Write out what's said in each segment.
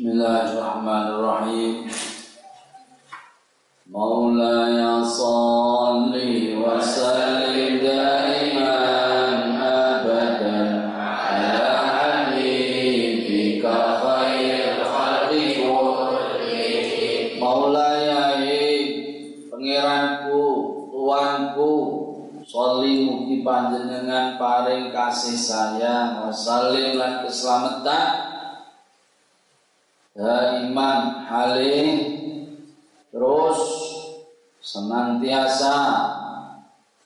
Bismillahirrahmanirrahim. Maulaya salli wa sallim daiman abadan ala habibika khair khalqi. Maulaya pangeranku, tuanku, Soli mugi panjenengan paring kasih sayang wasalim lan keselamatan Daiman halim terus senantiasa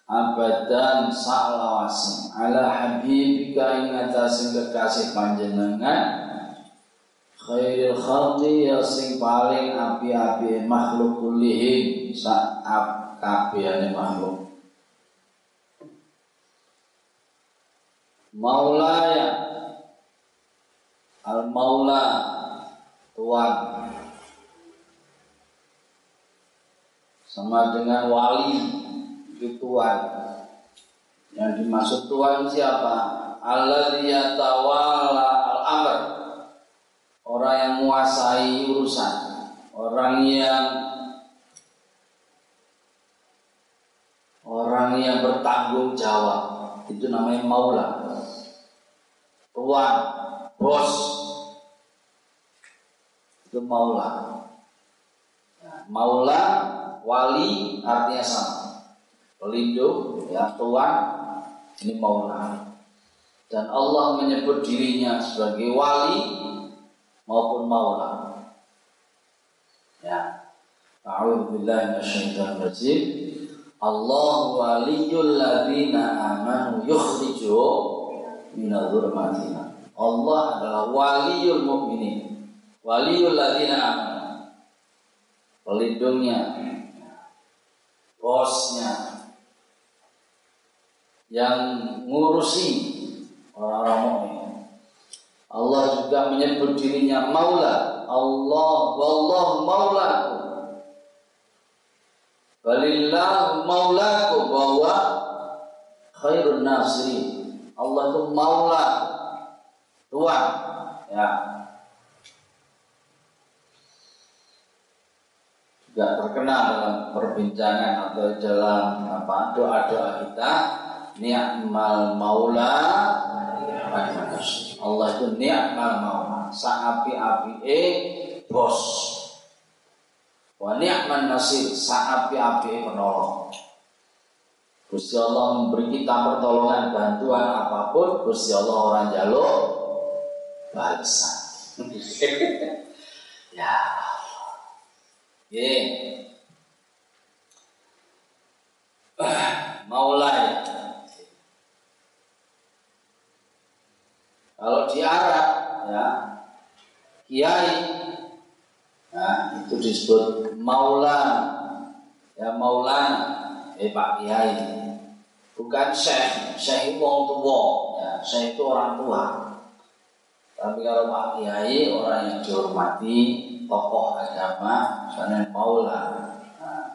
abadan salawasi ala habibika ing atas kekasih panjenengan. Khairil khalqi ya sing paling api-api makhluk kulihim sak kabehane makhluk. Maulaya Al-Maula Tuhan. Sama dengan wali Itu Tuhan. Yang dimaksud Tuhan siapa? Allah yatawala al-amr. Orang yang menguasai urusan. Orang yang Orang yang bertanggung jawab. Itu namanya maula tuan, bos, itu maula. Maula, wali artinya sama. Pelindung, ya tuan, ini maula. Dan Allah menyebut dirinya sebagai wali maupun maula. Ya. A'udzubillahi minasyaitonir rajim. Allah waliyul ladzina amanu yukhrijuhum minadzulmatina. Allah adalah waliul mukminin. Waliul ladzina amanu. Pelindungnya, bosnya, yang ngurusi orang-orang mukmin. Allah juga menyebut dirinya Maula. Allah wallahu maulaku. Walillahu maulaku bahwa khairun nasirin. Allah itu maula Tuhan ya juga terkenal dalam perbincangan atau dalam apa doa-doa kita. Ni'mal maula. Allah itu ni'mal maula. Saapi-api e bos. Wa ni'man nasir. Saapi-api penolong. Gusti Allah memberi kita pertolongan bantuan apa pun Gusti Allah orang jaluk balasan ya Ye. Maulai Kalau di Arab ya kiai nah itu disebut maulana ya maulana eh Pak Kiai. Bukan syekh, syekh wong tua, ya, syekh itu orang tua. Tapi kalau Pak Kiai orang yang dihormati, tokoh agama, misalnya maula. Nah.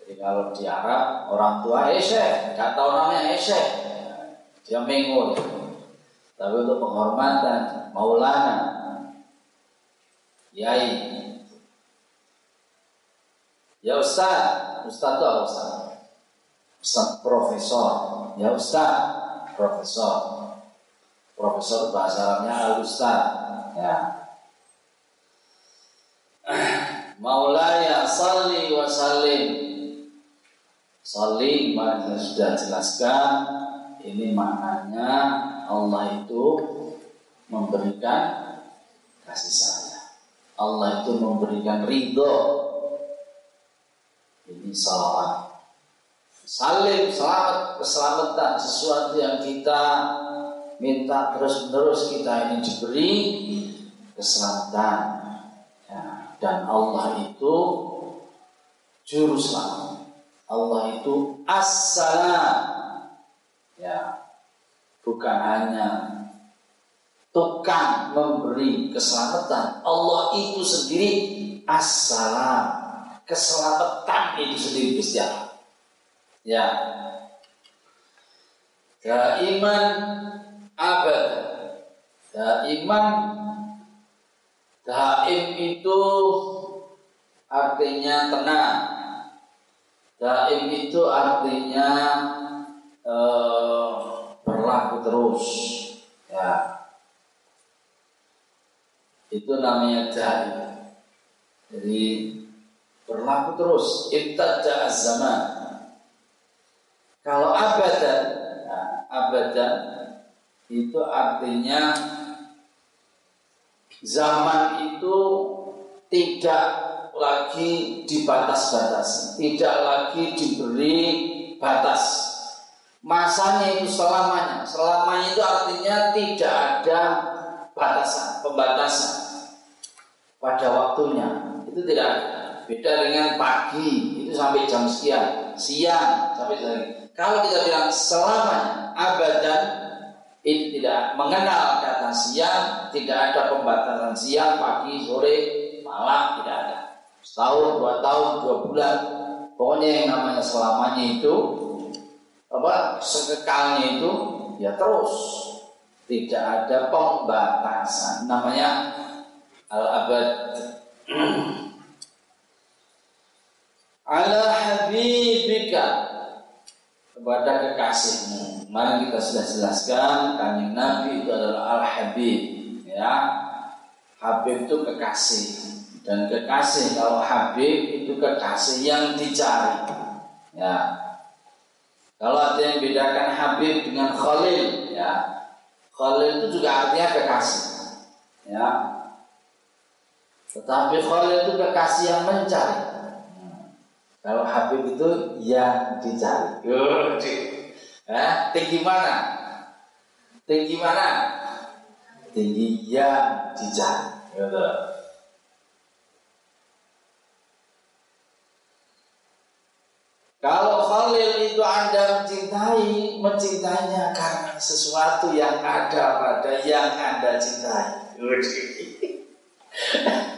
Jadi kalau di Arab orang tua eh syekh, kata orangnya eh syekh, dia mengo. Tapi untuk penghormatan, maulana, Kiai, Ya Ustaz, Ustaz itu apa Ustaz? Ustaz Profesor. Ya Ustaz, Profesor. Profesor bahasa Arabnya Al Ustaz. Ya. Maulaya salli wa sallim. Salli maknanya sudah jelaskan. Ini maknanya Allah itu memberikan kasih sayang. Allah itu memberikan ridho ini salawat. Salim, selamat, keselamatan sesuatu yang kita minta terus-menerus kita ini diberi keselamatan. Ya, dan Allah itu juru selamat. Allah itu assalam. Ya, bukan hanya tukang memberi keselamatan. Allah itu sendiri assalam keselamatan itu sendiri Gusti. Ya. Kaiman abad Daiman Daim itu artinya tenang. Daim itu artinya eh, berlaku terus. Ya. Itu namanya daim. Jadi berlaku terus. Ibtada zaman. Kalau abadan, nah, abadan itu artinya zaman itu tidak lagi dibatas-batas, tidak lagi diberi batas. Masanya itu selamanya. Selamanya itu artinya tidak ada batasan, pembatasan pada waktunya. Itu tidak. Beda dengan pagi, itu sampai jam sekian, siang sampai jam Kalau kita bilang selamanya, abadan, ini tidak mengenal kata siang, tidak ada pembatasan siang, pagi, sore, malam, tidak ada. Setahun, dua tahun, dua bulan, pokoknya yang namanya selamanya itu, apa sekekalnya itu, ya terus, tidak ada pembatasan. Namanya al-abad. Ala habibika kepada kekasihmu. Mari kita sudah jelaskan kanjeng Nabi itu adalah Al Habib, ya. Habib itu kekasih dan kekasih kalau Habib itu kekasih yang dicari, ya. Kalau ada yang bedakan Habib dengan Khalil, ya. Khalil itu juga artinya kekasih, ya. Tetapi Khalil itu kekasih yang mencari. Kalau Habib itu yang dicari. Eh, tinggi mana? Tinggi mana? Tinggi yang dicari. Gitu. Kalau Khalil itu Anda mencintai, mencintainya karena sesuatu yang ada pada yang Anda cintai.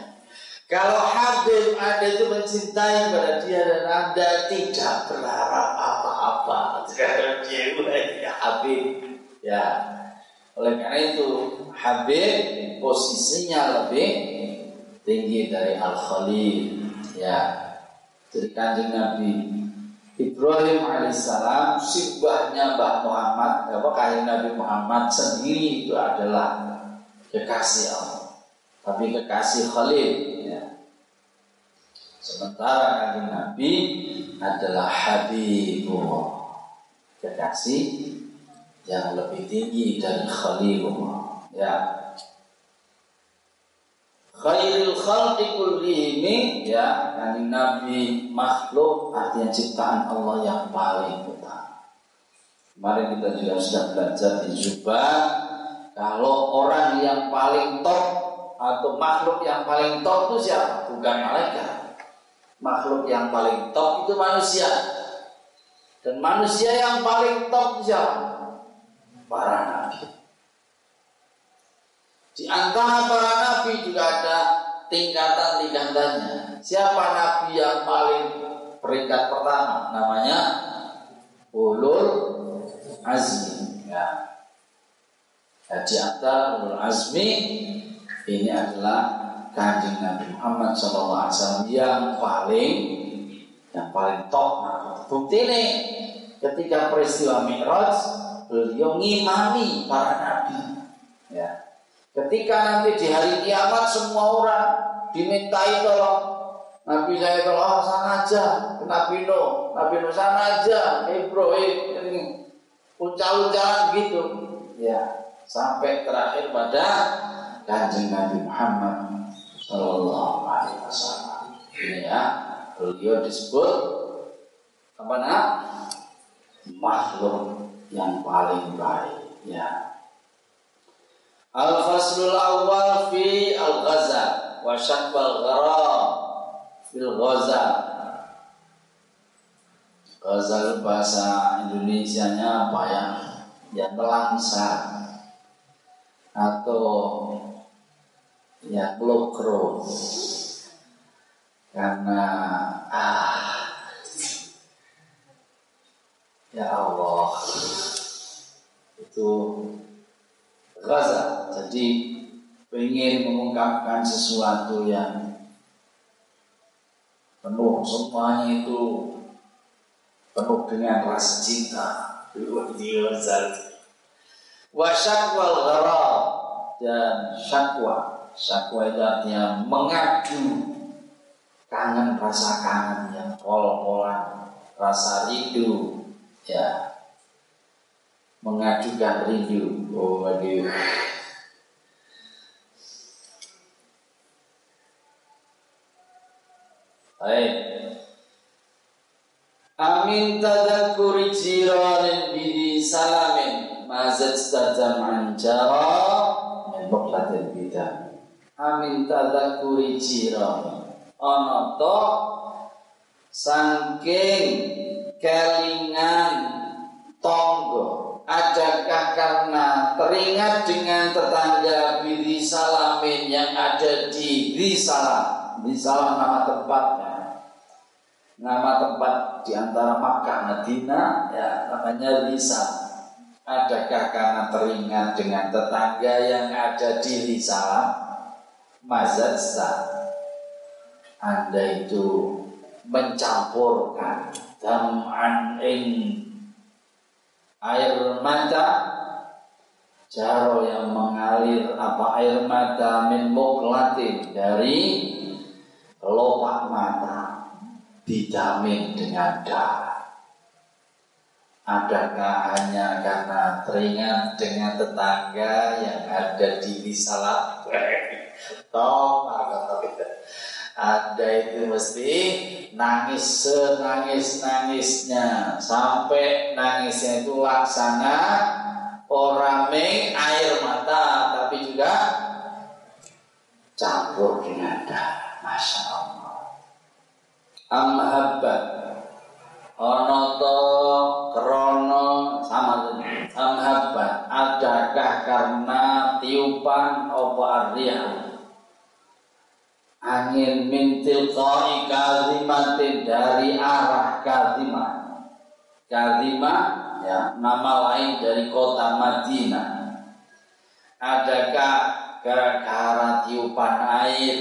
Kalau Habib Anda itu mencintai pada dia dan Anda tidak berharap apa-apa. Terhadap dia ya. Habib. Ya, oleh karena itu Habib posisinya lebih tinggi dari Al Khalil. Ya, dari kanjeng Nabi. Ibrahim alaihissalam sibahnya Mbah Muhammad, apa kanjeng Nabi Muhammad sendiri itu adalah kekasih Allah, tapi kekasih Khalil Sementara kanjeng Nabi adalah Habibullah kekasih yang lebih tinggi dari Khalilullah. Ya. Khairul khalqi kullihim ya kanjeng Nabi makhluk artinya ciptaan Allah yang paling utama. Kemarin kita juga sudah belajar di Zubah kalau orang yang paling top atau makhluk yang paling top itu siapa? Bukan malaikat makhluk yang paling top itu manusia. Dan manusia yang paling top siapa? Para nabi. Di antara para nabi juga ada tingkatan-tingkatannya. Siapa nabi yang paling peringkat pertama? Namanya Ulul Azmi. Ya. di antara Ulul Azmi ini adalah kanjeng Nabi Muhammad SAW yang paling yang paling top. Nah, bukti ini ketika peristiwa Mi'raj beliau ngimami para nabi. Ya. Ketika nanti di hari kiamat semua orang dimintai tolong Nabi saya tolong oh, sana aja ke Nabi Nuh, Nabi Nuh sana aja, Ibrahim ini uncal-uncalan gitu. Ya, sampai terakhir pada kanjeng Nabi Muhammad Sallallahu Alaihi Wasallam. Ini ya, beliau disebut apa nak? Makhluk yang paling baik. Ya. Al faslul awal fi al ghazal wa syakbal gharam fil ghazal. Ghazal bahasa Indonesia-nya apa ya? Yang melangsa atau ya lokro karena ah ya Allah itu Gaza. Jadi ingin mengungkapkan sesuatu yang penuh semuanya itu penuh dengan rasa cinta. Wasyakwal gharab dan syakwa. Syakwa itu artinya mengadu kangen rasa kangen yang pol-polan rasa rindu ya. Mengajukan rindu. Oh waduh. Baik. Amin tadakuri jiranin bidi salamin. Mazat statam anjara min. Amin tadakuri jiranin. Ono to sangking kelingan tonggo adakah karena teringat dengan tetangga bidi salamin yang ada di Risalah Risalah nama tempatnya nama tempat di antara Makkah Madinah ya namanya Risa. Adakah karena teringat dengan tetangga yang ada di Risa Mazatsa Anda itu mencampurkan dam'an ing air mata jaro yang mengalir apa air mata min muklatin dari kelopak mata dijamin dengan darah. Adakah hanya karena teringat dengan tetangga yang ada di Risalah? Toh, ada itu mesti nangis senangis nangisnya sampai nangisnya itu laksana orang air mata tapi juga campur dengan darah. Masya Allah. Amhabbat ana to krana sama amhabbat adakah karena tiupan apa arya angin mintil koi kazimatin dari arah kazimah kazimah ya nama lain dari kota Madinah. Adakah gara-gara tiupan air?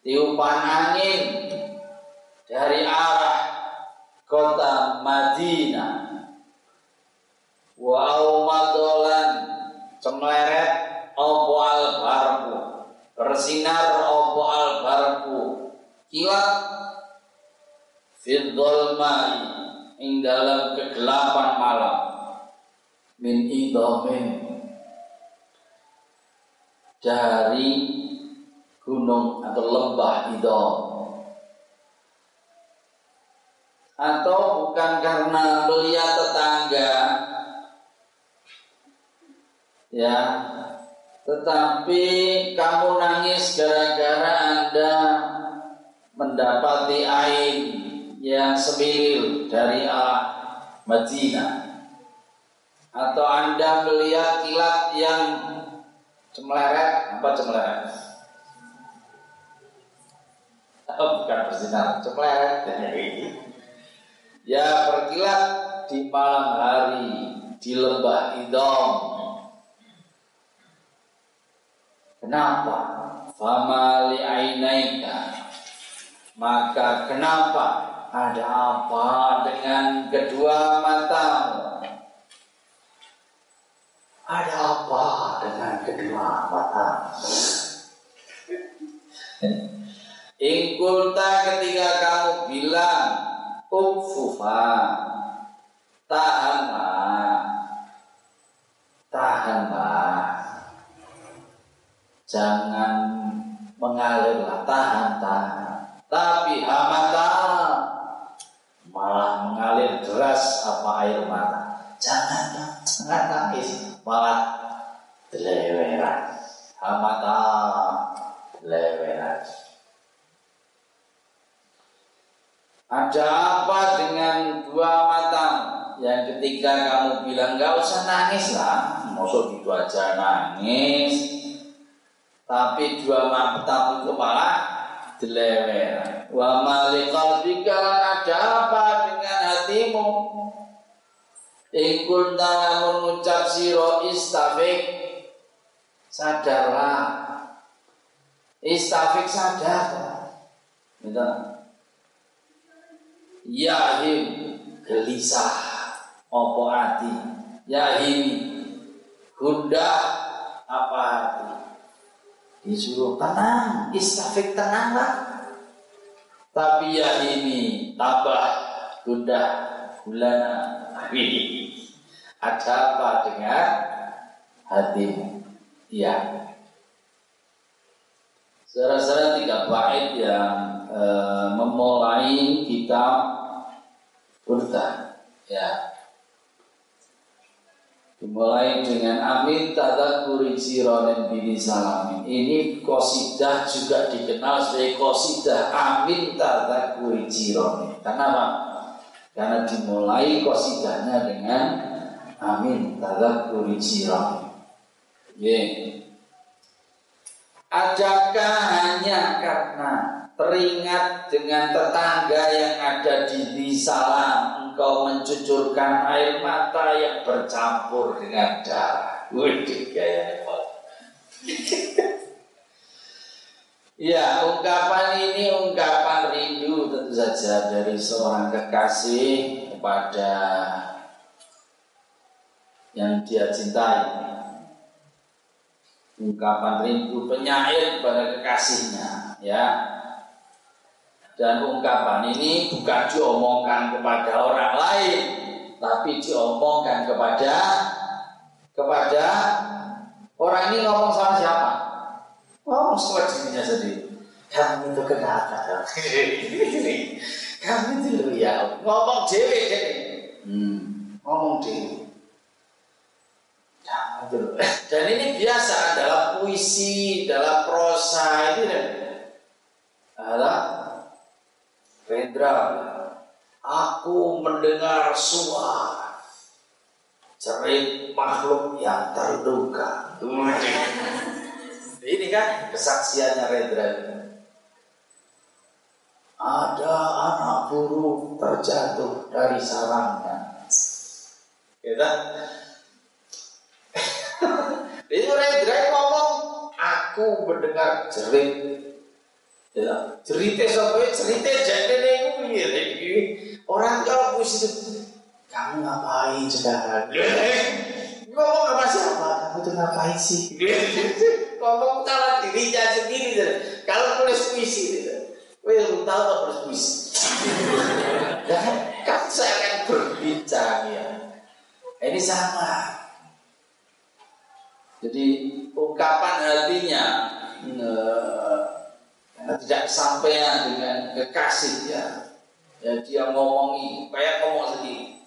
Tiupan angin dari arah kota Madinah. Wa aumadolan cemleret opo albarku bersinar opo albarku kilat fil mai ing dalam kegelapan malam. Min idomin dari gunung atau lembah idom atau bukan karena melihat tetangga ya tetapi kamu nangis gara-gara Anda mendapati air yang semilir dari arah Madinah. Atau Anda melihat kilat yang cemleret apa cemleret? Oh, bukan bersinar cemleret. Ya berkilat di malam hari di lembah Idom. Kenapa? Fama ainaika. Maka kenapa? Ada apa dengan kedua matamu? Ada apa dengan kedua mata? Ingkulta ketika kamu bilang Ukfufa Tahanlah Tahanlah Jangan mengalirlah Tahan, tahan Tapi hamata Malah mengalir deras apa air mata. Jangan, jangan nangis Malah deleweran. Hamata deleweran. Ada apa dengan dua mata? Yang ketika kamu bilang nggak usah nangis lah, maksud gitu aja nangis, tapi dua mata malah dilewer. Wa malikal ada apa dengan hatimu? Ingkul namun mengucap siro istafik Sadarlah. Istafik sadar. Gitu. Yahim gelisah opo hati. Yahim gundah apa hati. Disuruh tenang, istafik tenanglah. Tapi ya ini tambah gundah gulana. Ada apa dengan hatimu? Ya. Saudara-saudara tiga bait yang e, memulai kitab Burda. Ya. Dimulai dengan amin tadakuri sironen bini salamin. Ini kosidah juga dikenal sebagai kosidah amin tadakuri sironen. Karena apa? Karena dimulai kosidahnya dengan amin tadakuri sironen. Yeah. Adakah hanya karena teringat dengan tetangga yang ada di salam engkau mencucurkan air mata yang bercampur dengan darah. Waduh, gaya Ya, ungkapan ini ungkapan rindu tentu saja dari seorang kekasih kepada yang dia cintai. Ungkapan rindu penyair kepada kekasihnya ya dan ungkapan ini bukan diomongkan kepada orang lain tapi diomongkan kepada kepada orang ini ngomong sama siapa? Ngomong sama dirinya sendiri. Kamu itu kenapa? Kamu itu ya. Ngomong dewe hmm, ngomong dewe. Dan ini biasa dalam puisi, dalam prosa itu adalah Rendra. Aku mendengar suara cerit makhluk yang terduga. Ini kan kesaksiannya Rendra. Ada anak burung terjatuh dari sarangnya. Kita itu Rendra ngomong, aku mendengar jerit. Ya, cerita sampai cerita jadi itu ya. Orang kalau puisi kamu ngapain sekarang? ngomong apa siapa? Kamu tuh ngapain sih? ngomong salah dirinya sendiri. Kalau tulis puisi, Wih, tahu apa tulis puisi? Dan kan saya akan berbicara ya. Ini sama. Jadi ungkapan hatinya eh, tidak sampai dengan kekasih ya. ya dia ngomongi kayak ngomong sendiri.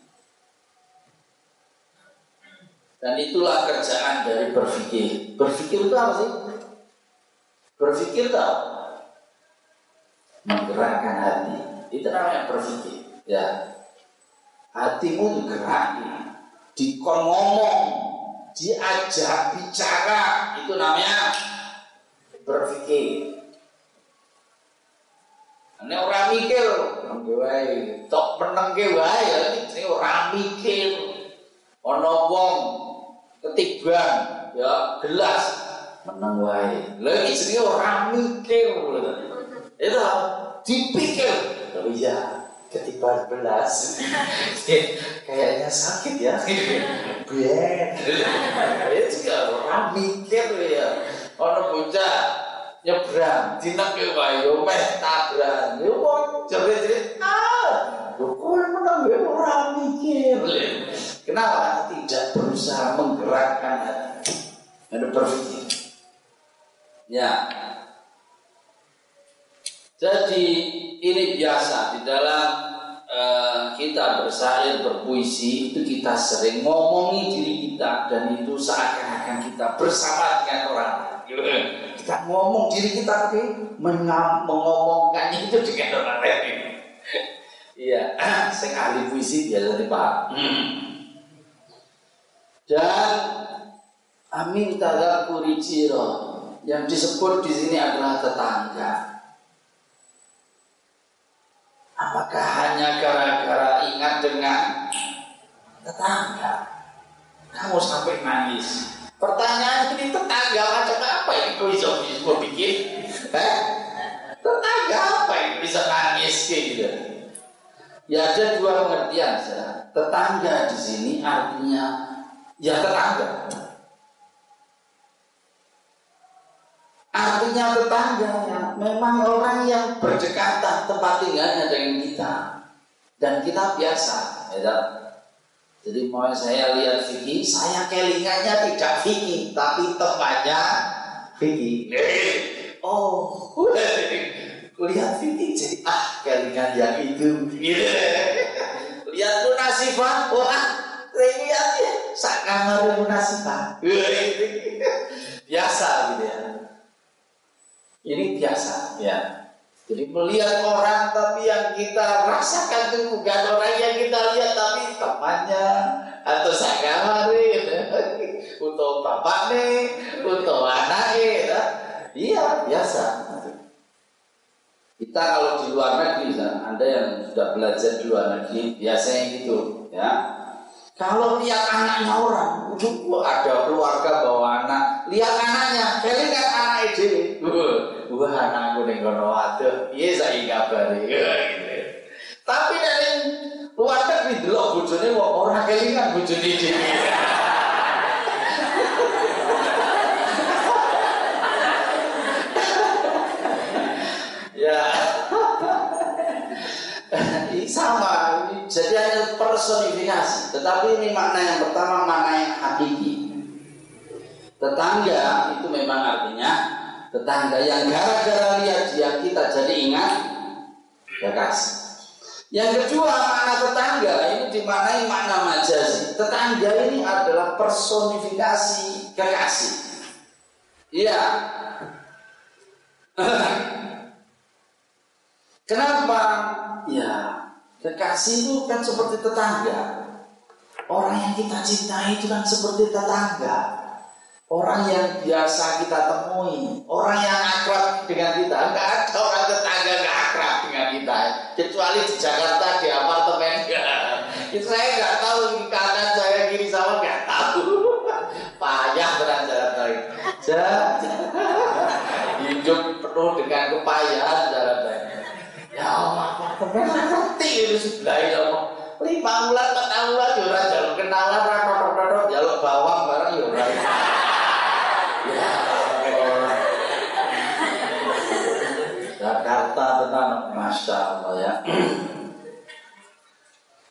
Dan itulah kerjaan dari berpikir. Berpikir itu apa sih? Berpikir itu? Menggerakkan hati. Itu namanya berpikir. Ya, hatimu digerakkan, dikon ngomong, diajak bicara itu namanya berpikir. Ini orang mikir, wae, tok meneng ke wae, ini orang mikir. Ono wong ketiban, ya gelas meneng wae. Lagi sini orang mikir, itu dipikir. Tapi ya, ketiban belas kayaknya sakit ya biar itu juga orang mikir ya orang bocah nyebrang dina ke wayo meh tabrak yo kok jerit-jerit ah yo kok menang orang mikir. Kenapa tidak berusaha menggerakkan hati? Ada berpikir. Ya. Jadi ini biasa di dalam uh, kita bersair, berpuisi itu kita sering ngomongi diri kita dan itu seakan-akan kita bersama dengan orang Kita ngomong diri kita tapi mengomongkan itu dengan orang lain. Iya, sing ahli puisi biasa dipaham. Hmm. Dan amin tadakuri yang disebut di sini adalah tetangga. Apakah hanya gara-gara ingat dengan tetangga? Kamu sampai nangis. Pertanyaan ini tetangga macam apa ini kau bisa bisa bikin? Eh? Tetangga apa yang bisa nangis gitu? Ya ada dua pengertian saja. Tetangga di sini artinya ya tetangga. Artinya tetangga ya memang orang yang berdekatan tempat tinggalnya dengan kita dan kita biasa, ya. Jadi mau saya lihat Vicky, saya kelingannya tidak Vicky, tapi temannya Vicky. Oh, lihat Vicky jadi ah kelingan yang itu. Gitu. Lihat Munasifah, wah lihat ya, sak kamar Munasifah. Biasa gitu ya. Ini biasa ya. Jadi melihat orang tapi yang kita rasakan itu bukan orang yang kita lihat tapi temannya atau sakamarin untuk bapak nih, untuk anak ya. Iya biasa. Kita kalau di luar negeri, Anda yang sudah belajar di luar negeri biasanya gitu, ya. Kalau lihat anaknya orang, ada keluarga bawa anak, lihat anaknya, kali kan anak itu, wah anakku nih kono waduh, iya saya kabari, gitu. Tapi dari luar negeri dulu bujurnya orang kelingan bujurnya ini. ya ini sama jadi hanya personifikasi tetapi ini makna yang pertama makna yang hakiki tetangga itu memang artinya tetangga yang gara-gara lihat dia kita jadi ingat kasih yang kedua makna tetangga ini dimaknai makna majazi tetangga ini adalah personifikasi kekasih iya Kenapa? Ya, kekasih itu kan seperti tetangga. Orang yang kita cintai itu kan seperti tetangga. Orang yang biasa kita temui, orang yang akrab dengan kita. Enggak ada orang tetangga enggak akrab dengan kita. Kecuali di Jakarta di apartemen. Saya nggak tahu kanan saya kiri sama nggak tahu. Payah benar Jakarta ini. Hidup penuh dengan kepayahan Jakarta ini. Ya Allah, apartemen ngerti itu sebelah ya Allah. Lima bulan, empat bulan, ya orang jalur kenalan, rata-rata, jalur bawang bareng ya orang. Ya Allah. Masya Allah ya.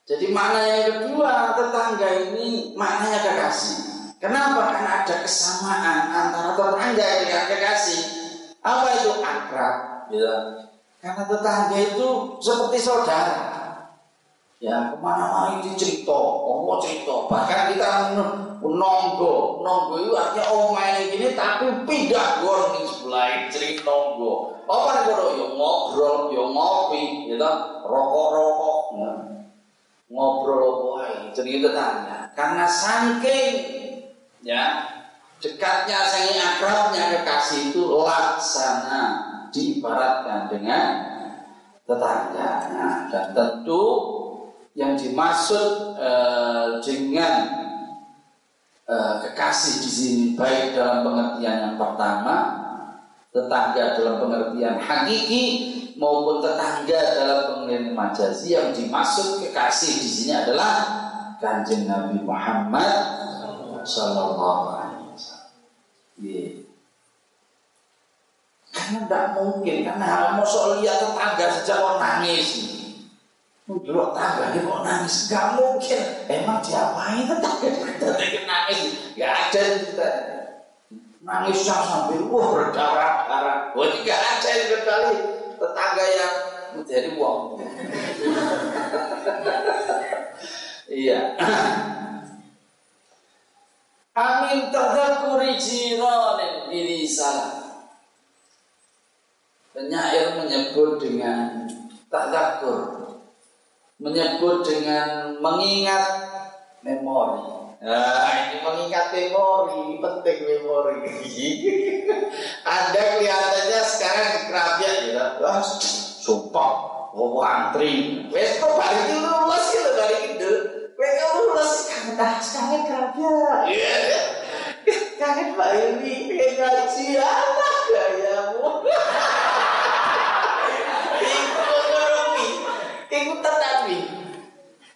Jadi makna yang kedua tetangga ini maknanya kekasih. Kenapa? Karena ada kesamaan antara tetangga dengan kekasih. Apa itu akrab? Ya. Karena tetangga itu seperti saudara. Ya ke mana-mana itu cerita, oh cerita. Bahkan kita nonggo, nonggo itu artinya oh main gini tapi pindah gor di sebelah cerita nonggo. Apa nih kalau yo ngobrol, yo ngopi, ya rokok-rokok, ya. ngobrol apa cerita tetangga. Karena saking ya dekatnya saking akrabnya kekasih itu laksana diibaratkan dengan tetangga. Nah, dan tentu yang dimaksud eh, dengan eh, kekasih di sini baik dalam pengertian yang pertama tetangga dalam pengertian hakiki maupun tetangga dalam pengertian majazi yang dimaksud kekasih di sini adalah kanjeng Nabi Muhammad Sallallahu Alaihi Wasallam. Yeah. Karena tidak mungkin, karena mau soal lihat tetangga sejak nangis. Dulu tangga dia mau nangis, gak mungkin. Emang diapain tetangga tetangga nangis? Gak ada kita. Nangis sampai wah berdarah-darah. Wah gak ada yang kecuali tetangga yang menjadi uang. iya. Amin tadakuri jiranin ini salah. Penyair menyebut dengan tadakur Menyebut dengan mengingat memori Nah ini mengingat memori Penting memori Anda kelihatannya sekarang di kerabian ya Wah sumpah Oh antri Wes kok balik itu lulus gitu balik itu Wes kok lulus Kamu tak sekarang kerabian Iya yakin Pak ini pengen ngaji apa gayamu? Ikut tetapi.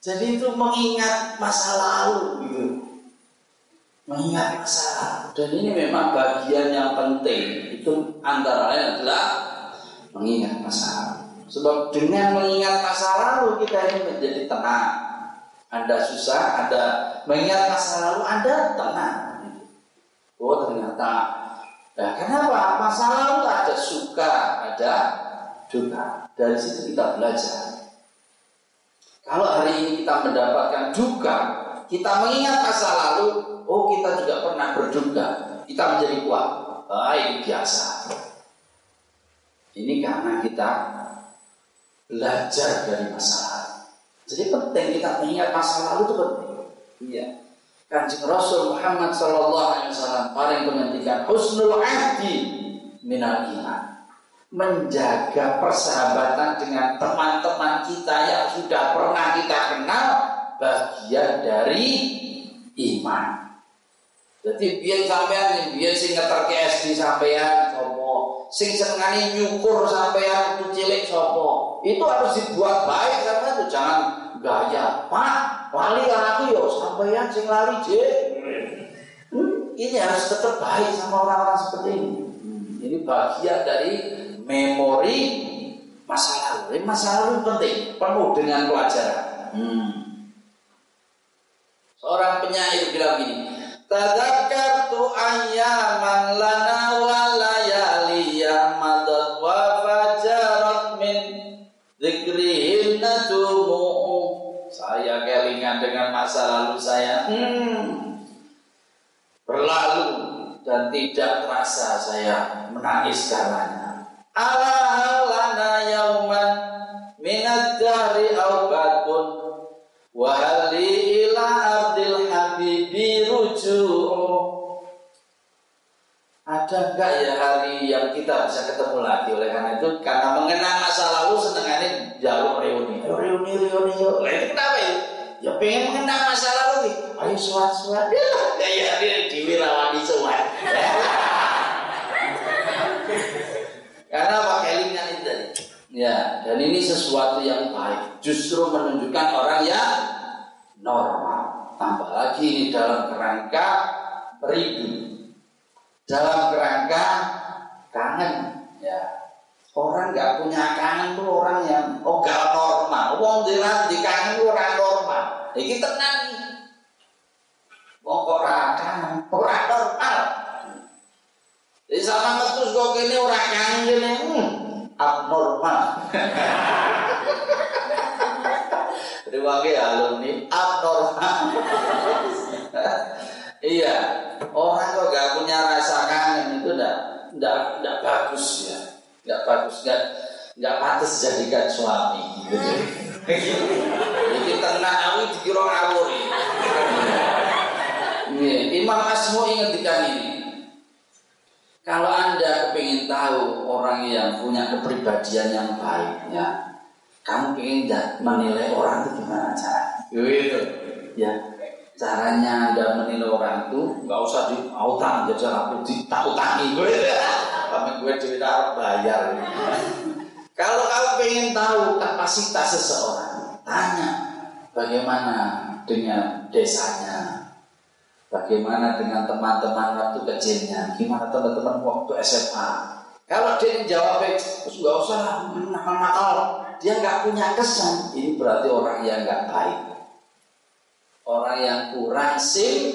Jadi itu mengingat masa lalu gitu. Mengingat masa lalu. Dan ini memang bagian yang penting. Itu antara lain adalah mengingat masa lalu. Sebab dengan mengingat masa lalu kita ini menjadi tenang. Anda susah, Anda mengingat masa lalu, Anda tenang. Oh ternyata, nah kenapa? Masa lalu ada suka, ada duka. Dari situ kita belajar. Kalau hari ini kita mendapatkan duka, kita mengingat masa lalu, oh kita juga pernah berduka, kita menjadi kuat. Baik biasa. Ini karena kita belajar dari masa lalu. Jadi penting kita mengingat masa lalu itu penting. Iya. Kanjeng Rasul Muhammad Sallallahu Alaihi Wasallam paling menghentikan husnul ahdi minal iman menjaga persahabatan dengan teman-teman kita yang sudah pernah kita kenal bagian dari iman. Jadi biar sampean biar sing ngeterke SD sampean sopo, sing senengane nyukur sampean itu cilik sopo. Itu harus dibuat baik sampean tuh jangan gaya. Pak, lali aku yo sampean sing lari je. Hmm, ini harus tetap baik sama orang-orang seperti ini. Hmm, ini bagian dari memori masa lalu. Masa lalu penting, penuh dengan pelajaran. Hmm. Seorang penyair bilang gini, Tadakkartu ayyaman lana wa layaliya madad wa fajarat min Zikrihin natumu Saya kelingan dengan masa lalu saya hmm, Berlalu dan tidak terasa saya menangis karenanya ala halana yauman minad dahri aubatun wa ila abdil habibi ruju'u. Ada enggak ya hari yang kita bisa ketemu lagi? Oleh karena itu karena mengenang masa lalu senengannya jalur reuni. Reuni reuni yuk. Itu kenapa ya? Ya pengen mengenang masa lalu nih. Ayo suat suat ya ya dia diwirawani suat Karena apa kelingan itu. Ya, dan ini sesuatu yang baik. Justru menunjukkan orang yang normal. Tambah lagi ini dalam kerangka rindu. Dalam kerangka kangen. Ya, orang nggak punya kangen tuh orang yang oh gak normal. Wong jelas di kangen tuh orang normal. Ini tenang. Wong kok kangen, orang normal. Jadi sama ngetus kok gini orang kangen gini, hmm, abnormal. Terima kasih alumni abnormal. iya, orang kok gak punya rasa kangen itu enggak, enggak, enggak bagus ya, enggak bagus, enggak, enggak pantas jadikan suami. Gitu. Jadi tenang awi dikira ngawur. Imam Asmo ingat ini. Kalau Anda ingin tahu orang yang punya kepribadian yang baik, ya, kamu ingin menilai orang itu gimana cara? Gitu, ya. Caranya Anda menilai orang itu nggak usah di utang jajal aku di tak utangi gue, kami gue cerita bayar. Kalau kamu ingin tahu kapasitas seseorang, tanya bagaimana dengan desanya, Bagaimana dengan teman-teman waktu kecilnya? Gimana teman-teman waktu SMA? Kalau dia jawab, terus nggak usah nakal-nakal. Dia nggak punya kesan. Ini berarti orang yang nggak baik. Orang yang kurang sim,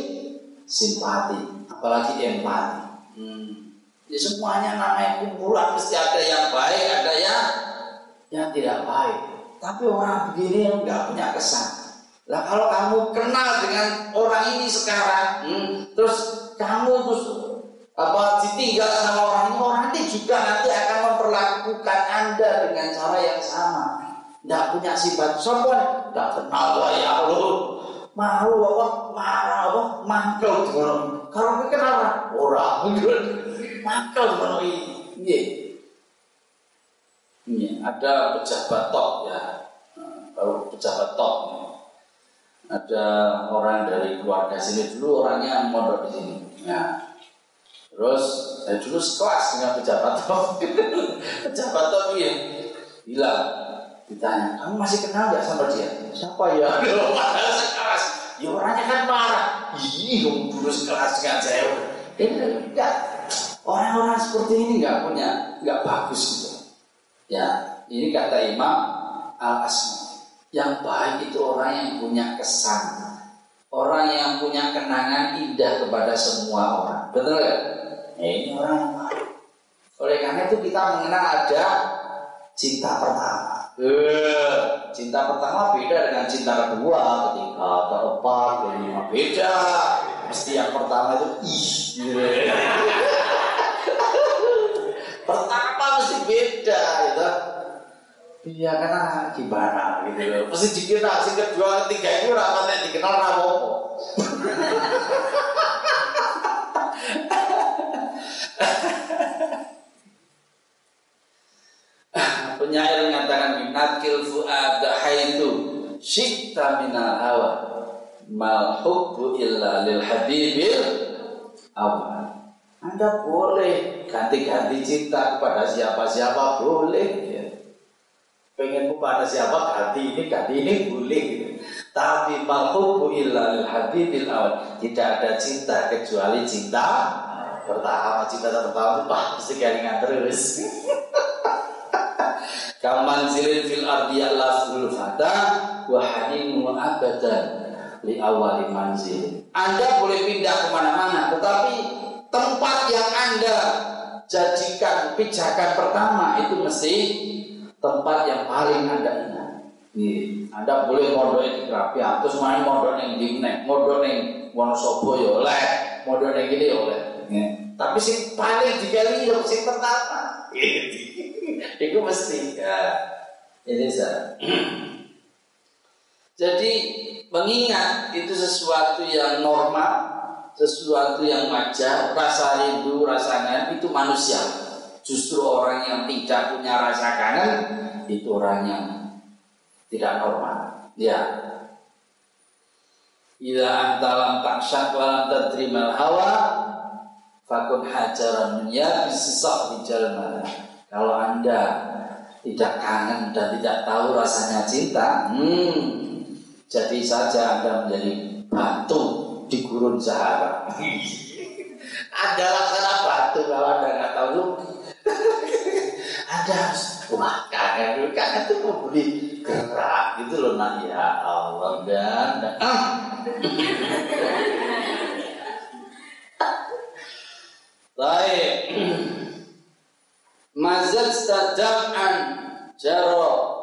simpati, apalagi empati. Hmm. Ya semuanya namanya kumpulan mesti ada yang baik, ada yang yang tidak baik. Tapi orang begini yang nggak punya kesan. Lah kalau kamu kenal dengan orang ini sekarang, hmm, terus kamu terus apa ditinggal sama orang ini, orang ini juga nanti akan memperlakukan anda dengan cara yang sama. Tidak punya sifat sopan, tidak kenal ya Allah. Malu apa, marah apa, mangkel Kalau kenal orang, mangkel ini. Iya. Iya, ada pejabat top ya, baru pejabat top ada orang dari keluarga sini dulu orangnya mondok di sini. Ya. Terus saya dulu sekelas dengan pejabat top. pejabat top ya hilang. Ditanya, kamu masih kenal nggak sama dia? Siapa ya? Sekelas. Ya orangnya kan marah. Ih, kamu dulu sekelas dengan saya. Ini enggak. Orang-orang seperti ini nggak punya, nggak bagus gitu. Ya, ini kata Imam Al Asma. Yang baik itu orang yang punya kesan, orang yang punya kenangan indah kepada semua orang. Betul nggak? Nah, ini orang yang baik. Oleh karena itu kita mengenal ada cinta pertama. Eh, cinta pertama beda dengan cinta kedua, ketiga, keempat, kelima beda. Mesti yang pertama itu ih. pertama mesti beda gitu. Iya karena gimana gitu loh. Mesti dikira si kedua ketiga itu rapat yang dikenal rapo. Penyair mengatakan binakil fuad haitu syikta minal hawa mal hubbu illa lil habibil awal. Anda boleh ganti-ganti cinta kepada siapa-siapa boleh. Pengen kepada siapa ganti ini ganti ini boleh gitu. Tapi malhubu illa lil habibil awal Tidak ada cinta kecuali cinta pertama Cinta pertama itu pasti kelingan terus Kaman zilin fil ardi lafzul fata wa abadan li awali manzil. Anda boleh pindah ke mana-mana, tetapi tempat yang Anda jadikan pijakan pertama itu mesti tempat yang paling Anda ingat. Nih, Anda boleh mondok di Krapiak, terus main mondok yang Dimnek, mondok yang Wonosobo ya oleh, mondok yang gini ya oleh. Tapi si paling digali ya si pertama. Itu mesti ya. Saya. Jadi mengingat itu sesuatu yang normal, sesuatu yang wajar, rasa rindu, rasa itu manusia. Justru orang yang tidak punya rasa kangen itu orang yang tidak normal. Ya. Ila antalam taksyak walam tadrimal hawa fakun hajaran ya bisisah di jalan Kalau anda tidak kangen dan tidak tahu rasanya cinta, hmm, jadi saja anda menjadi batu di gurun Sahara. anda laksana batu kalau anda nggak tahu harus wah kangen kangen itu memberi gerak gitu loh nak ya Allah dan, ah. Baik. Mazat stadam'an jaro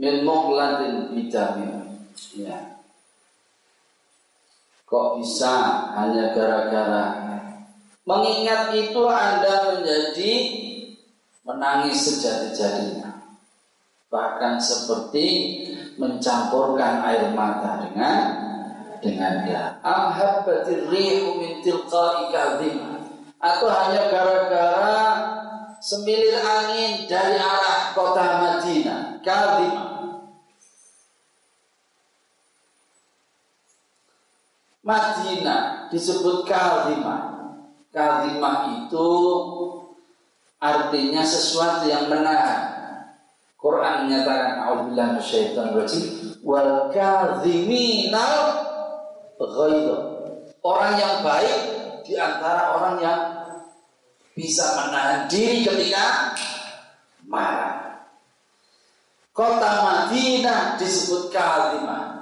min muqladin vitamin. Ya. Kok bisa hanya gara-gara mengingat itu Anda menjadi menangis sejati-jatinya. Bahkan seperti mencampurkan air mata dengan dengan dia. Atau hanya gara-gara semilir angin dari arah kota Madinah, Kadhimah. Madinah disebut Kadhimah. Kadhimah itu artinya sesuatu yang menahan. Quran menyatakan A'udzubillahi minasyaitonir rajim wal kadhiminal ghaidha. Orang yang baik di antara orang yang bisa menahan diri ketika marah. Kota Madinah disebut Kalimah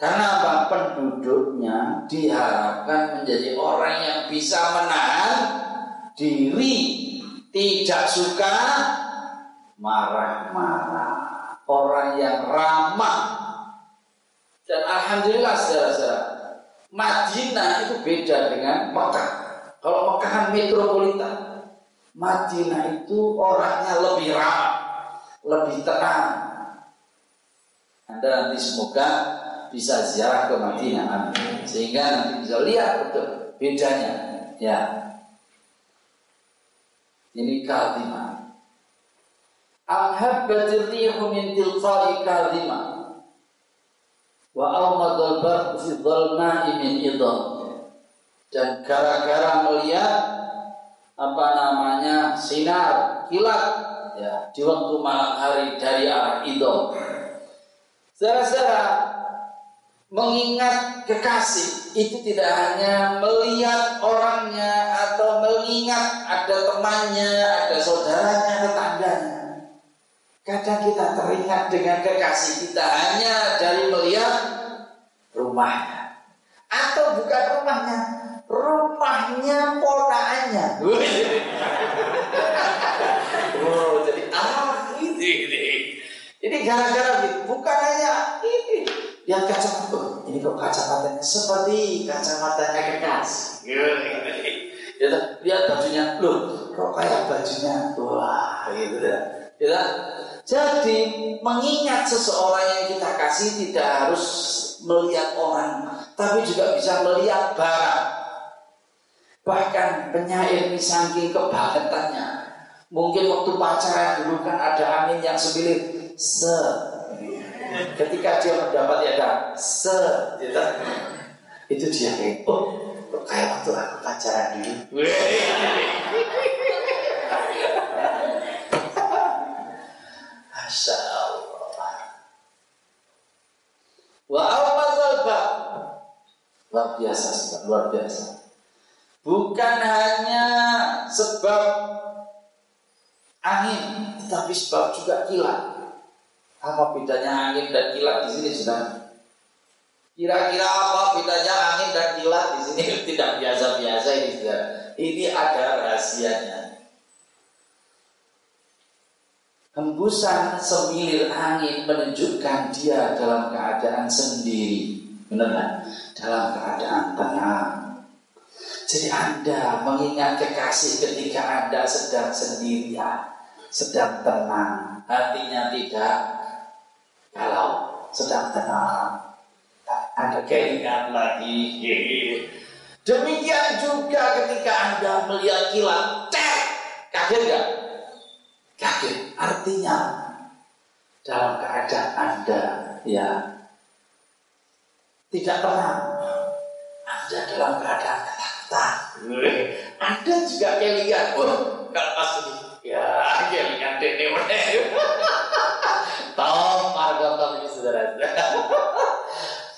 karena apa? Penduduknya diharapkan menjadi orang yang bisa menahan diri, tidak suka marah-marah, orang yang ramah. Dan alhamdulillah saudara-saudara, Madinah itu beda dengan Mekah. Kalau Mekah kan metropolitan, Madinah itu orangnya lebih ramah, lebih tenang. Anda nanti semoga bisa ziarah ke Madinah sehingga nanti bisa lihat betul bedanya ya ini kadhima Amhabbatir rihu min tilqa'i kadhima. Wa awmadul barq fi dhalma'i min idham dan gara-gara melihat apa namanya sinar kilat ya di waktu malam hari dari arah itu. Saudara-saudara, mengingat kekasih itu tidak hanya melihat orangnya atau mengingat ada temannya, ada saudaranya, tetangganya. Kadang kita teringat dengan kekasih kita hanya dari melihat rumahnya atau bukan rumahnya, rumahnya ponaannya. oh, jadi ah ini, ini. Ini gara-gara. Bukan. Lihat kacamata. Ini kok kacamatanya seperti kacamatanya kekas. Ya, lihat bajunya. Loh, kok kayak bajunya. Wah, gitu ya. Ya, jadi mengingat seseorang yang kita kasih tidak harus melihat orang, tapi juga bisa melihat barang. Bahkan penyair ini saking kebangetannya. Mungkin waktu pacaran dulu kan ada angin yang sembilir se. Ketika dia mendapat ya ada se, gitu. itu dia kayak oh kayak waktu aku pacaran dulu. Masya Allah. Wa awal luar biasa, luar biasa. Bukan hanya sebab angin, tetapi sebab juga kilat. Apa bedanya angin dan kilat di sini sudah? Kira-kira apa bedanya angin dan kilat di sini? Tidak biasa-biasa ini sudah. Ini ada rahasianya. Hembusan semilir angin menunjukkan dia dalam keadaan sendiri. Benar Dalam keadaan tenang. Jadi Anda mengingat kekasih ketika Anda sedang sendirian, sedang tenang, hatinya tidak kalau sedang tenang. Anda keingat lagi. Demikian juga ketika Anda melihat kilat, cek, kaget gak? Kaget. Artinya dalam keadaan Anda ya tidak tenang. Anda dalam keadaan ketakutan. Anda juga kelingan. Wah, kalau pas ya kelingan dene saudara.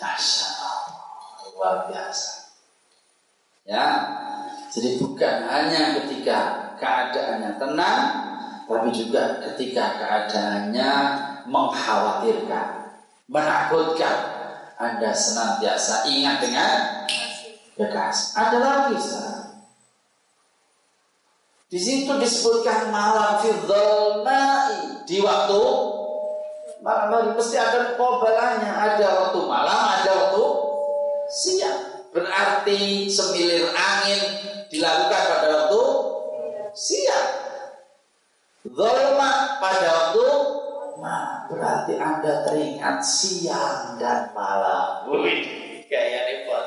Masya Allah, luar biasa. Ya, jadi bukan hanya ketika keadaannya tenang, tapi juga ketika keadaannya mengkhawatirkan, menakutkan, Anda senantiasa ingat dengan bekas. Ada lagi, saudara. Di situ disebutkan malam fidzalmai di waktu malam hari mesti ada kobalanya. Ada waktu malam, ada waktu siang. Berarti semilir angin dilakukan pada waktu siang. Zolma pada waktu malam berarti anda teringat siang dan malam. Wih, kayak repot.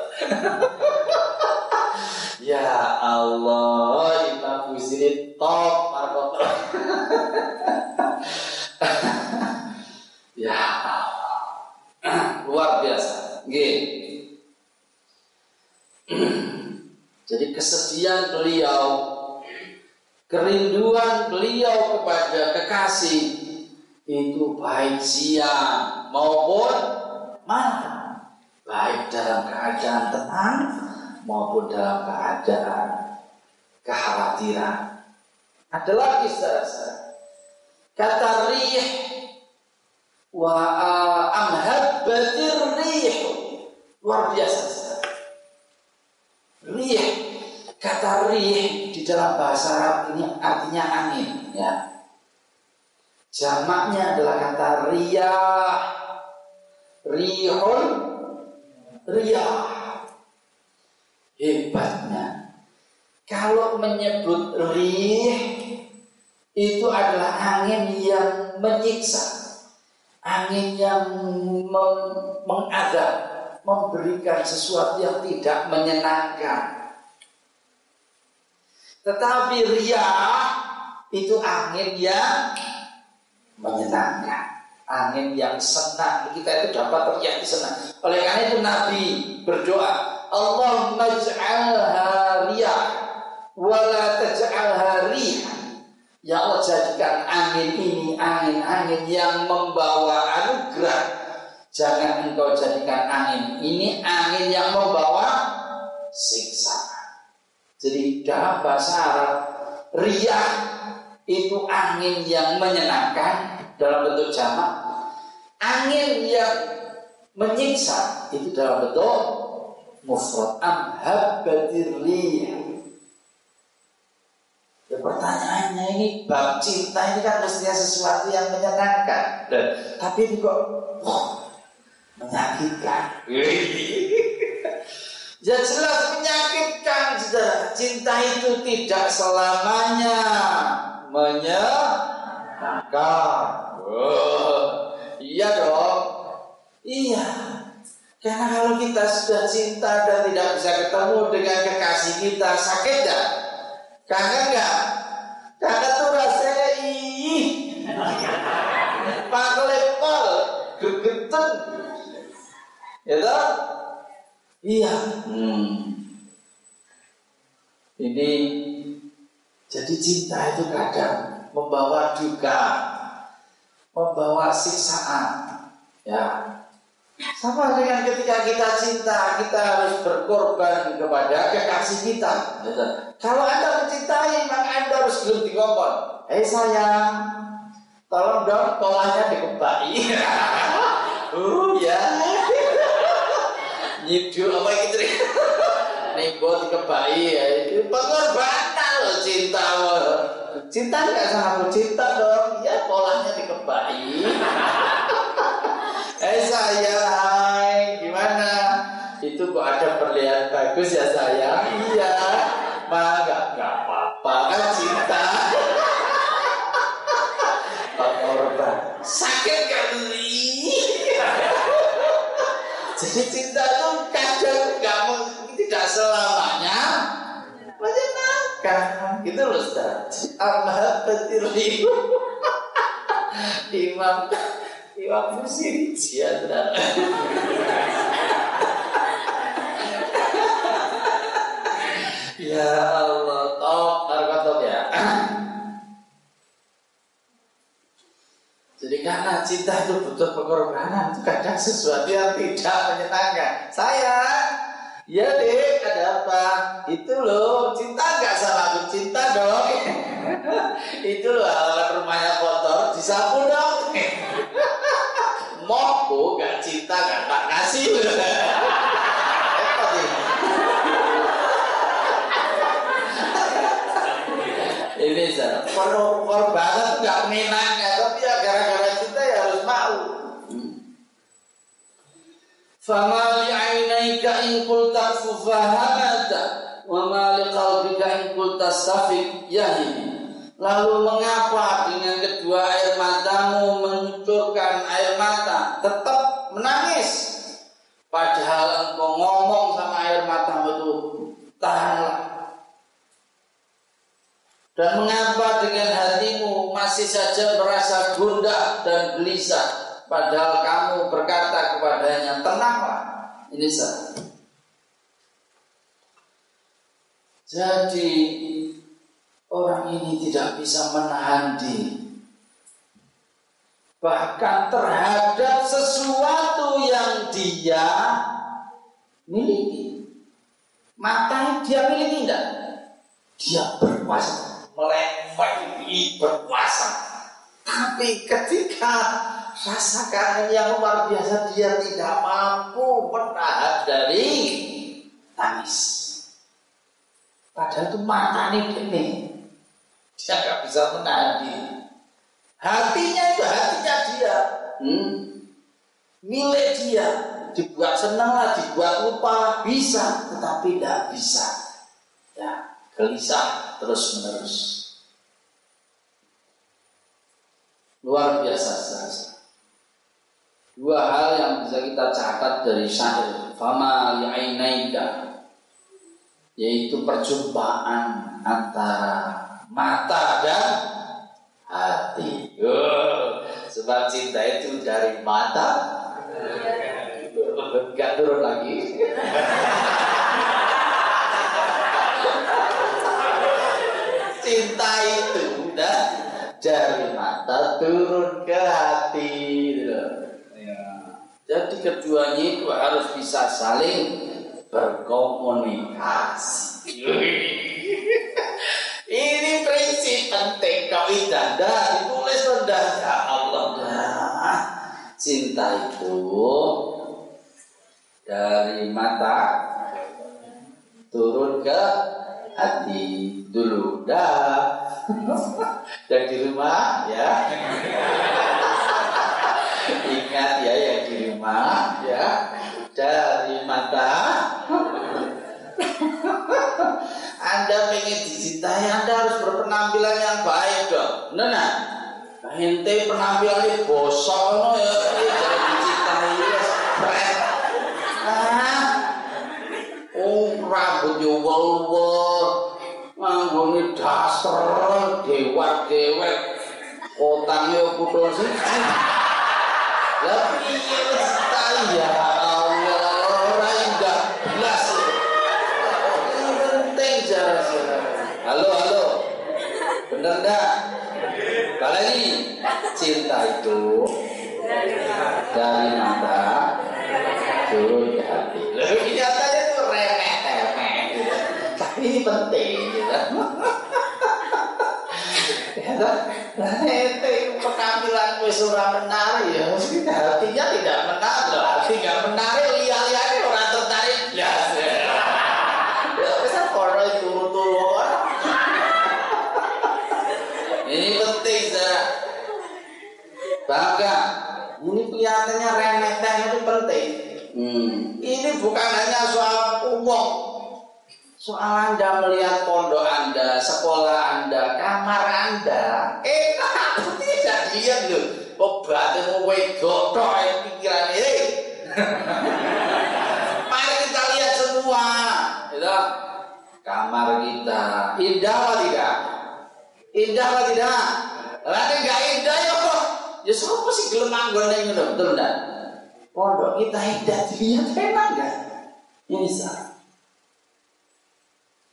ya Allah, Imam Busiri top Marco. ya luar biasa. Jadi kesedihan beliau Kerinduan beliau kepada kekasih itu baik siang maupun malam, baik dalam keadaan tenang maupun dalam keadaan kekhawatiran. Ada lagi saudara Kata rih wa amhabbatir rih luar biasa saudara. Rih kata rih dalam bahasa Arab ini artinya angin ya. Jamaknya adalah kata riyah. Rihun riyah. Hebatnya kalau menyebut rih itu adalah angin yang menyiksa. Angin yang mengadab, memberikan sesuatu yang tidak menyenangkan. Tetapi riyah itu angin yang menyenangkan. Angin yang senang. Kita itu dapat terjadi senang. Oleh karena itu Nabi berdoa. Allah maj'alha riyah. wala taj'alha rihan Ya Allah jadikan angin ini angin-angin yang membawa anugerah. Jangan engkau jadikan angin ini angin yang membawa siksa. Jadi dalam bahasa Arab, riyah itu angin yang menyenangkan dalam bentuk jamak. Angin yang menyiksa itu dalam bentuk mufrad amhabbatir riyah Ya pertanyaannya ini bab cinta ini kan mestinya sesuatu yang menyenangkan. Dan, tapi ini kok oh, menyakitkan. ya jelas menyakitkan saudara. Cinta itu tidak selamanya menyenangkan. Oh, iya dong. Iya. Karena kalau kita sudah cinta dan tidak bisa ketemu dengan kekasih kita, sakit gak? Kangen nggak? Ya toh? Iya. Hmm. Ini jadi cinta itu kadang membawa duka, membawa siksaan. Ya, sama dengan ketika kita cinta, kita harus berkorban kepada kekasih kita. Kalau Anda mencintai, maka Anda harus berhenti ngomong. Hei sayang, tolong dong polanya dikebai. uh ya. Nyidu apa gitu Nibo dikebai ya. Itu pengorbanan loh cinta. Cinta nggak sama aku cinta dong. Ya polanya dikebai. Eh saya, hai, gimana? Itu kok ada perlihat bagus ya saya? Iya, mah nggak apa-apa kan cinta. Korban sakit gak Jadi cinta itu kadang nggak tidak selamanya menyenangkan. Gitu loh Ustaz. Amal betul Imam Imam Musiri Siadra Ya Allah karena cinta itu butuh pengorbanan Itu kadang sesuatu yang tidak menyenangkan. Saya Ya dek ada apa? Itu loh Cinta nggak aku Cinta dong. Itu loh halaman rumahnya kotor Disapu dong. Moku gak cinta gak tak kasih ini. Saya korban nggak menyenangkan tapi ya gara-gara cinta ya harus mau Fama li ainaika in qulta fahamata wa ma li qalbika in safiq yahini Lalu mengapa dengan kedua air matamu mengucurkan air mata tetap menangis? Padahal engkau ngomong sama air matamu itu tahanlah. Dan mengapa dengan hatimu masih saja merasa gundah dan gelisah? Padahal kamu berkata kepadanya, tenanglah. Ini sah. Jadi orang ini tidak bisa menahan diri. Bahkan terhadap sesuatu yang dia miliki. Mata dia miliki tidak? Dia berkuasa, melebihi berkuasa. Tapi ketika rasa kangen yang luar biasa dia tidak mampu menahan dari tangis. Padahal itu mata ini dia nggak bisa menahan diri. Hatinya itu hatinya dia. Hmm. Milik dia. Dibuat senang lah, dibuat lupa bisa, tetapi tidak bisa. Ya, gelisah terus menerus. Luar biasa saja. Dua hal yang bisa kita catat dari syair Fama li'ainaika Yaitu perjumpaan antara mata dan hati. Oh, sebab cinta itu dari mata Gak turun lagi. cinta itu dari mata turun ke hati. Jadi keduanya itu harus bisa saling berkomunikasi. Ini prinsip penting. Kau dah ditulis rendah. Ya Allah. Nah, cinta itu dari mata turun ke hati. Dulu dah dan di rumah ya. Ingat ya yang di rumah ya. Dari mata. Anda ingin dicintai Anda harus berpenampilan yang baik dong nah, nah. ente penampilannya bosok ya. Jangan dicintai ya. Keren. Ah oh rambutnya wol-wol nganggone daster dewek-dewek kotangnya kudu sih lah piye Allah penting halo halo. Bener cinta itu dari mata turun ke hati. Lebih nyatanya itu remeh temeh tapi ini penting gitu. Ya nah itu penampilan wis mesti hatinya tidak menarik hati nggak menarik lihat-lihat orang tertarik. Ya ya. Wis apa itu turu ini penting Zara. Bangga. Ini kelihatannya remeh itu penting. Hmm. Ini bukan hanya soal uang, soal Anda melihat pondok Anda, sekolah Anda, kamar Anda, enak, tidak lihat loh. Obat mau wedok, toh pikiran ini. Mari kita lihat semua, gitu. Kamar kita indah atau tidak? Indah atau tidak? Lalu nggak indah ya kok? Ya siapa sih gelem anggon yang betul enggak? pondok kita tidak dilihat enak enggak? Ini sah.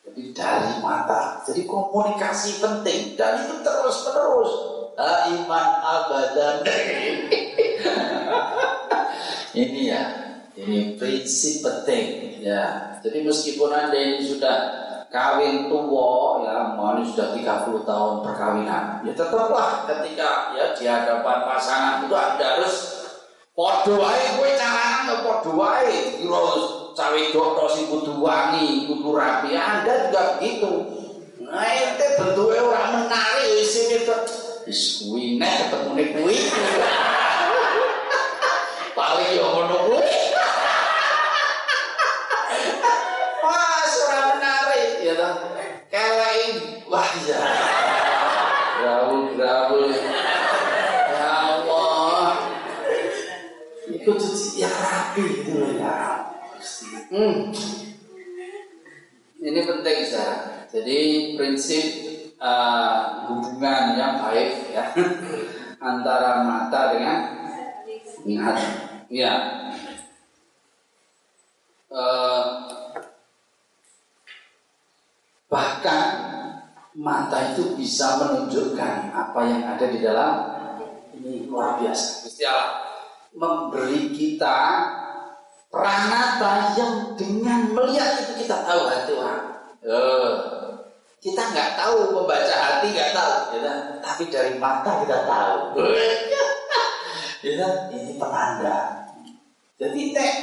Jadi dari mata, jadi komunikasi penting dan itu terus menerus. Iman abadan. ini ya, ini prinsip penting ya. Jadi meskipun anda ini sudah kawin tua ya, mau ini sudah 30 tahun perkawinan, ya tetaplah ketika ya di hadapan pasangan itu anda harus Padha wae kowe calanan ya wae kira cawe dok sing kudu wangi, kudu rapi. Anda juga begitu. Nah, ente bentuke ora menarik wis itu. Wis kuwi nek ketemune kuwi. Paling yo ngono kuwi. Wah, ora menarik ya toh. Kelek wah ya. Gaul gaul. ikut cuci yang rapi itu ya. Hmm. Ini penting saya. Jadi prinsip uh, hubungan yang baik ya antara mata dengan hati. Ya. Uh, bahkan mata itu bisa menunjukkan apa yang ada di dalam ini luar biasa. Gusti Allah memberi kita pranata yang dengan melihat itu kita tahu hati orang. Uh, kita nggak tahu membaca hati nggak tahu, ya, tapi dari mata kita tahu. ya, ini penanda. Jadi nek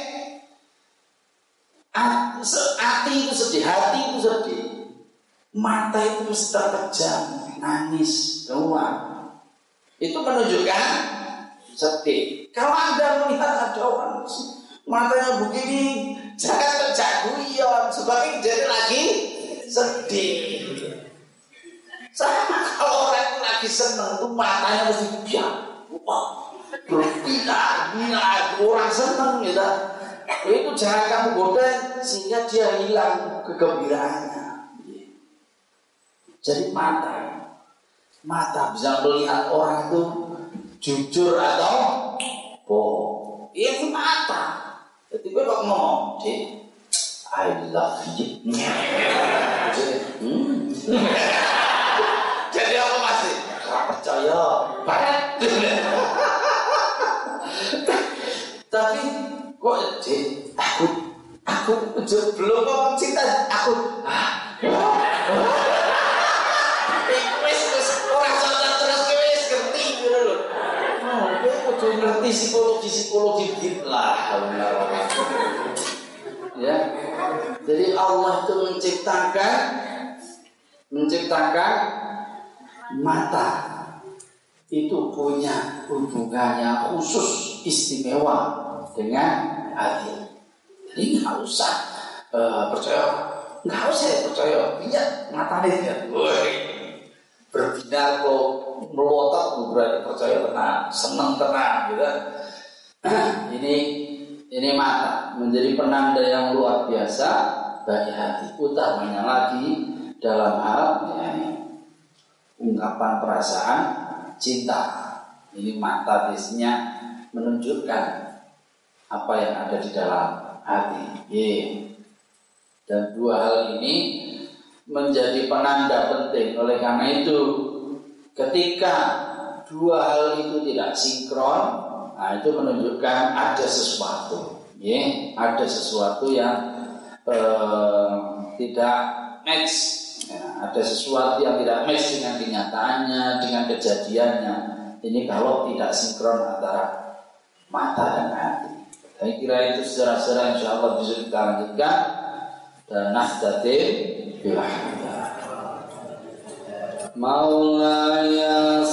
hati itu sedih, hati itu sedih, mata itu mesti terpejam, nangis, keluar. Itu menunjukkan sedih. Kalau Anda melihat ada orang matanya begini, jangan terjaguyon, sebagai jadi lagi sedih. Sama kalau orang itu lagi seneng tuh matanya mesti biar, wah, berpindah, pindah, orang seneng gitu. Itu jangan kamu goda sehingga dia hilang kegembiraannya. Jadi mata, mata bisa melihat orang itu jujur atau bohong. Iya mata. Jadi gue kok ngomong, I love you. Hmm. Jadi apa masih? Percaya. Tapi kok jadi aku aku belum ngomong cinta aku wis terus ngerti nah, ngerti psikologi psikologi git lah. Ya. Jadi Allah itu menciptakan menciptakan mata itu punya hubungannya khusus istimewa dengan hati. Jadi nggak usah uh, percaya, nggak usah ya percaya. Iya, mata dia. Berbinar kok melotot berarti percaya tenang, senang tenang, gitu. ini ini mata menjadi penanda yang luar biasa bagi hati. Utamanya lagi dalam hal ya, ungkapan perasaan cinta. Ini mata biasanya menunjukkan apa yang ada di dalam hati. Yeah. Dan dua hal ini menjadi penanda penting. Oleh karena itu, ketika dua hal itu tidak sinkron, nah itu menunjukkan ada sesuatu. Yeah. Ada sesuatu yang eh, tidak match Ya, ada sesuatu yang tidak match dengan kenyataannya, dengan kejadiannya. Ini kalau tidak sinkron antara mata dan hati. Saya kira itu secara-secara insya Allah bisa kita lanjutkan dan nahdatin bilahmillah. Maulaya